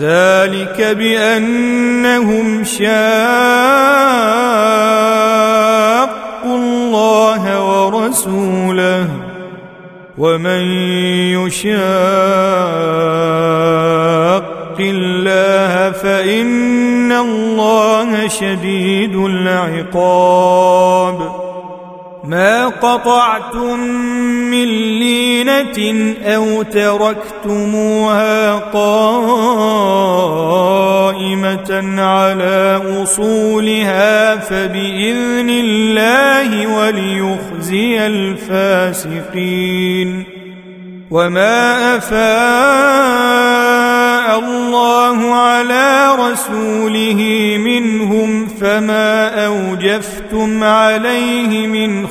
ذلك بأنهم شاقوا الله ورسوله ومن يشاق الله فإن الله شديد العقاب ما قطعتم من لينة أو تركتموها قائمة على أصولها فبإذن الله وليخزي الفاسقين. وما أفاء الله على رسوله منهم فما أوجفتم عليه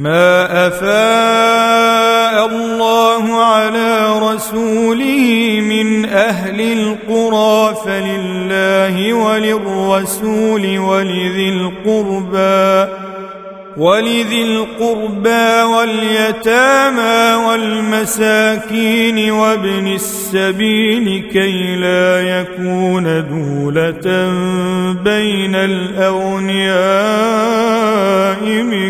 ما أفاء الله على رسوله من أهل القرى فلله وللرسول ولذي القربى ولذي القربى واليتامى والمساكين وابن السبيل كي لا يكون دولة بين الأغنياء منكم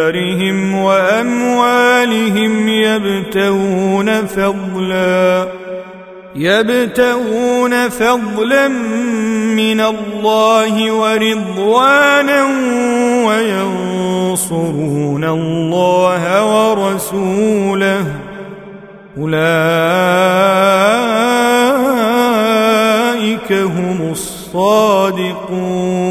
واموالهم يبتغون فضلا يبتغون فضلا من الله ورضوانا وينصرون الله ورسوله. اولئك هم الصادقون.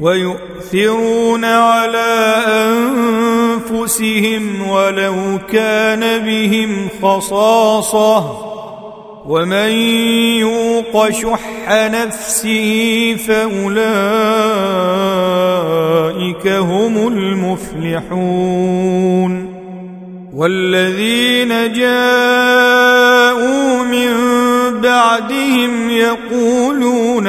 ويؤثرون على أنفسهم ولو كان بهم خصاصة ومن يوق شح نفسه فأولئك هم المفلحون والذين جاءوا من بعدهم يقولون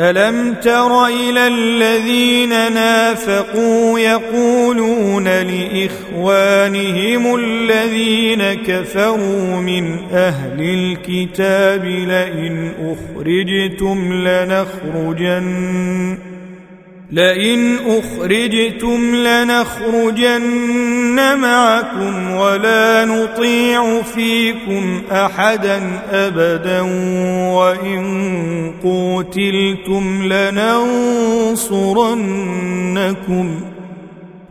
الم تر إلى الذين نافقوا يقولون لاخوانهم الذين كفروا من أهل الكتاب لئن اخرجتم لنخرجن لئن أخرجتم لنخرجن معكم ولا نطيع فيكم أحدا أبدا وإن قوتلتم لننصرنكم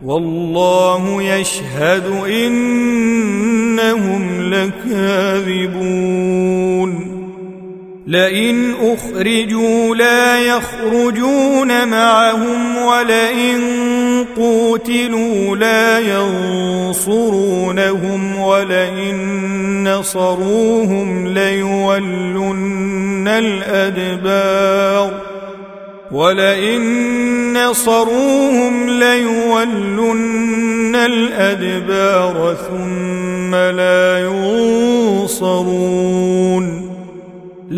والله يشهد إنهم لكاذبون لئن أخرجوا لا يخرجون معهم ولئن قوتلوا لا ينصرونهم ولئن نصروهم ليولن الأدبار ولئن نصروهم ليولن الأدبار ثم لا ينصرون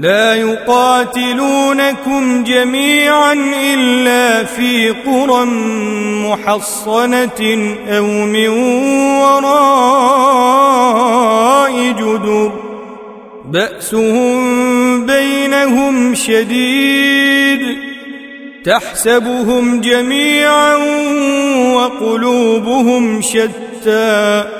لا يقاتلونكم جميعا إلا في قرى محصنة أو من وراء جدر. بأسهم بينهم شديد. تحسبهم جميعا وقلوبهم شتى.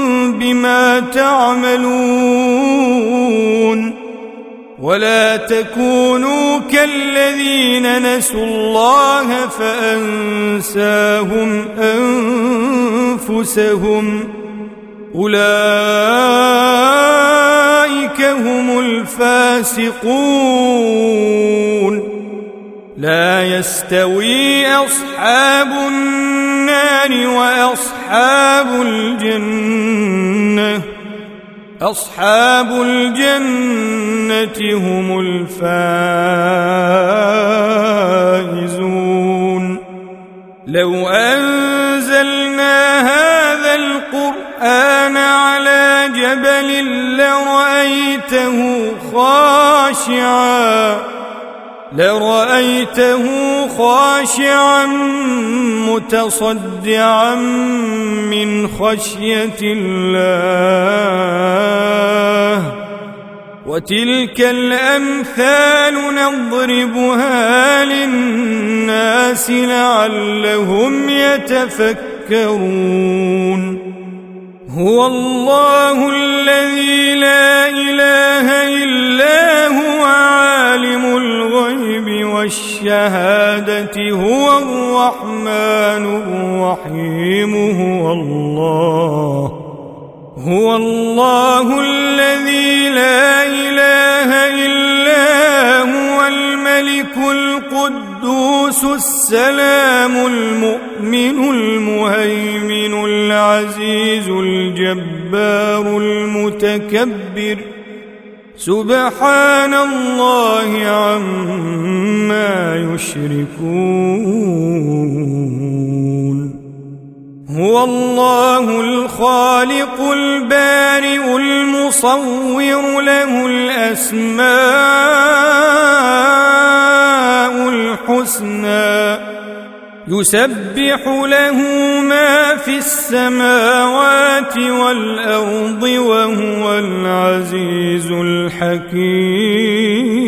بما تعملون ولا تكونوا كالذين نسوا الله فأنساهم أنفسهم أولئك هم الفاسقون لا يستوي أصحاب النار وأصحاب الجنة أصحاب الجنة هم الفائزون. لو أنزلنا هذا القرآن على جبل لرأيته خاشعا لرأيته خاشعا متصدعا من خشية الله. وتلك الأمثال نضربها للناس لعلهم يتفكرون. هو الله الذي لا إله إلا هو عالم الغيب والشهادة هو الرحمن الرحيم هو الله. هو الله الذي لا إله إلا هو الملك القدوس السلام المؤمن المهيمن العزيز الجبار المتكبر. سبحان الله عما يشركون. هو الله الخالق البارئ المصور له الأسماء الحسنى. يسبح له ما في السماوات والأرض وهو العزيز الحكيم.